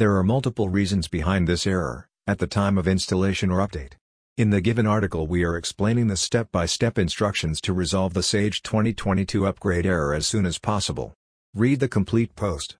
There are multiple reasons behind this error, at the time of installation or update. In the given article we are explaining the step-by-step instructions to resolve the Sage 2022 upgrade error as soon as possible. Read the complete post.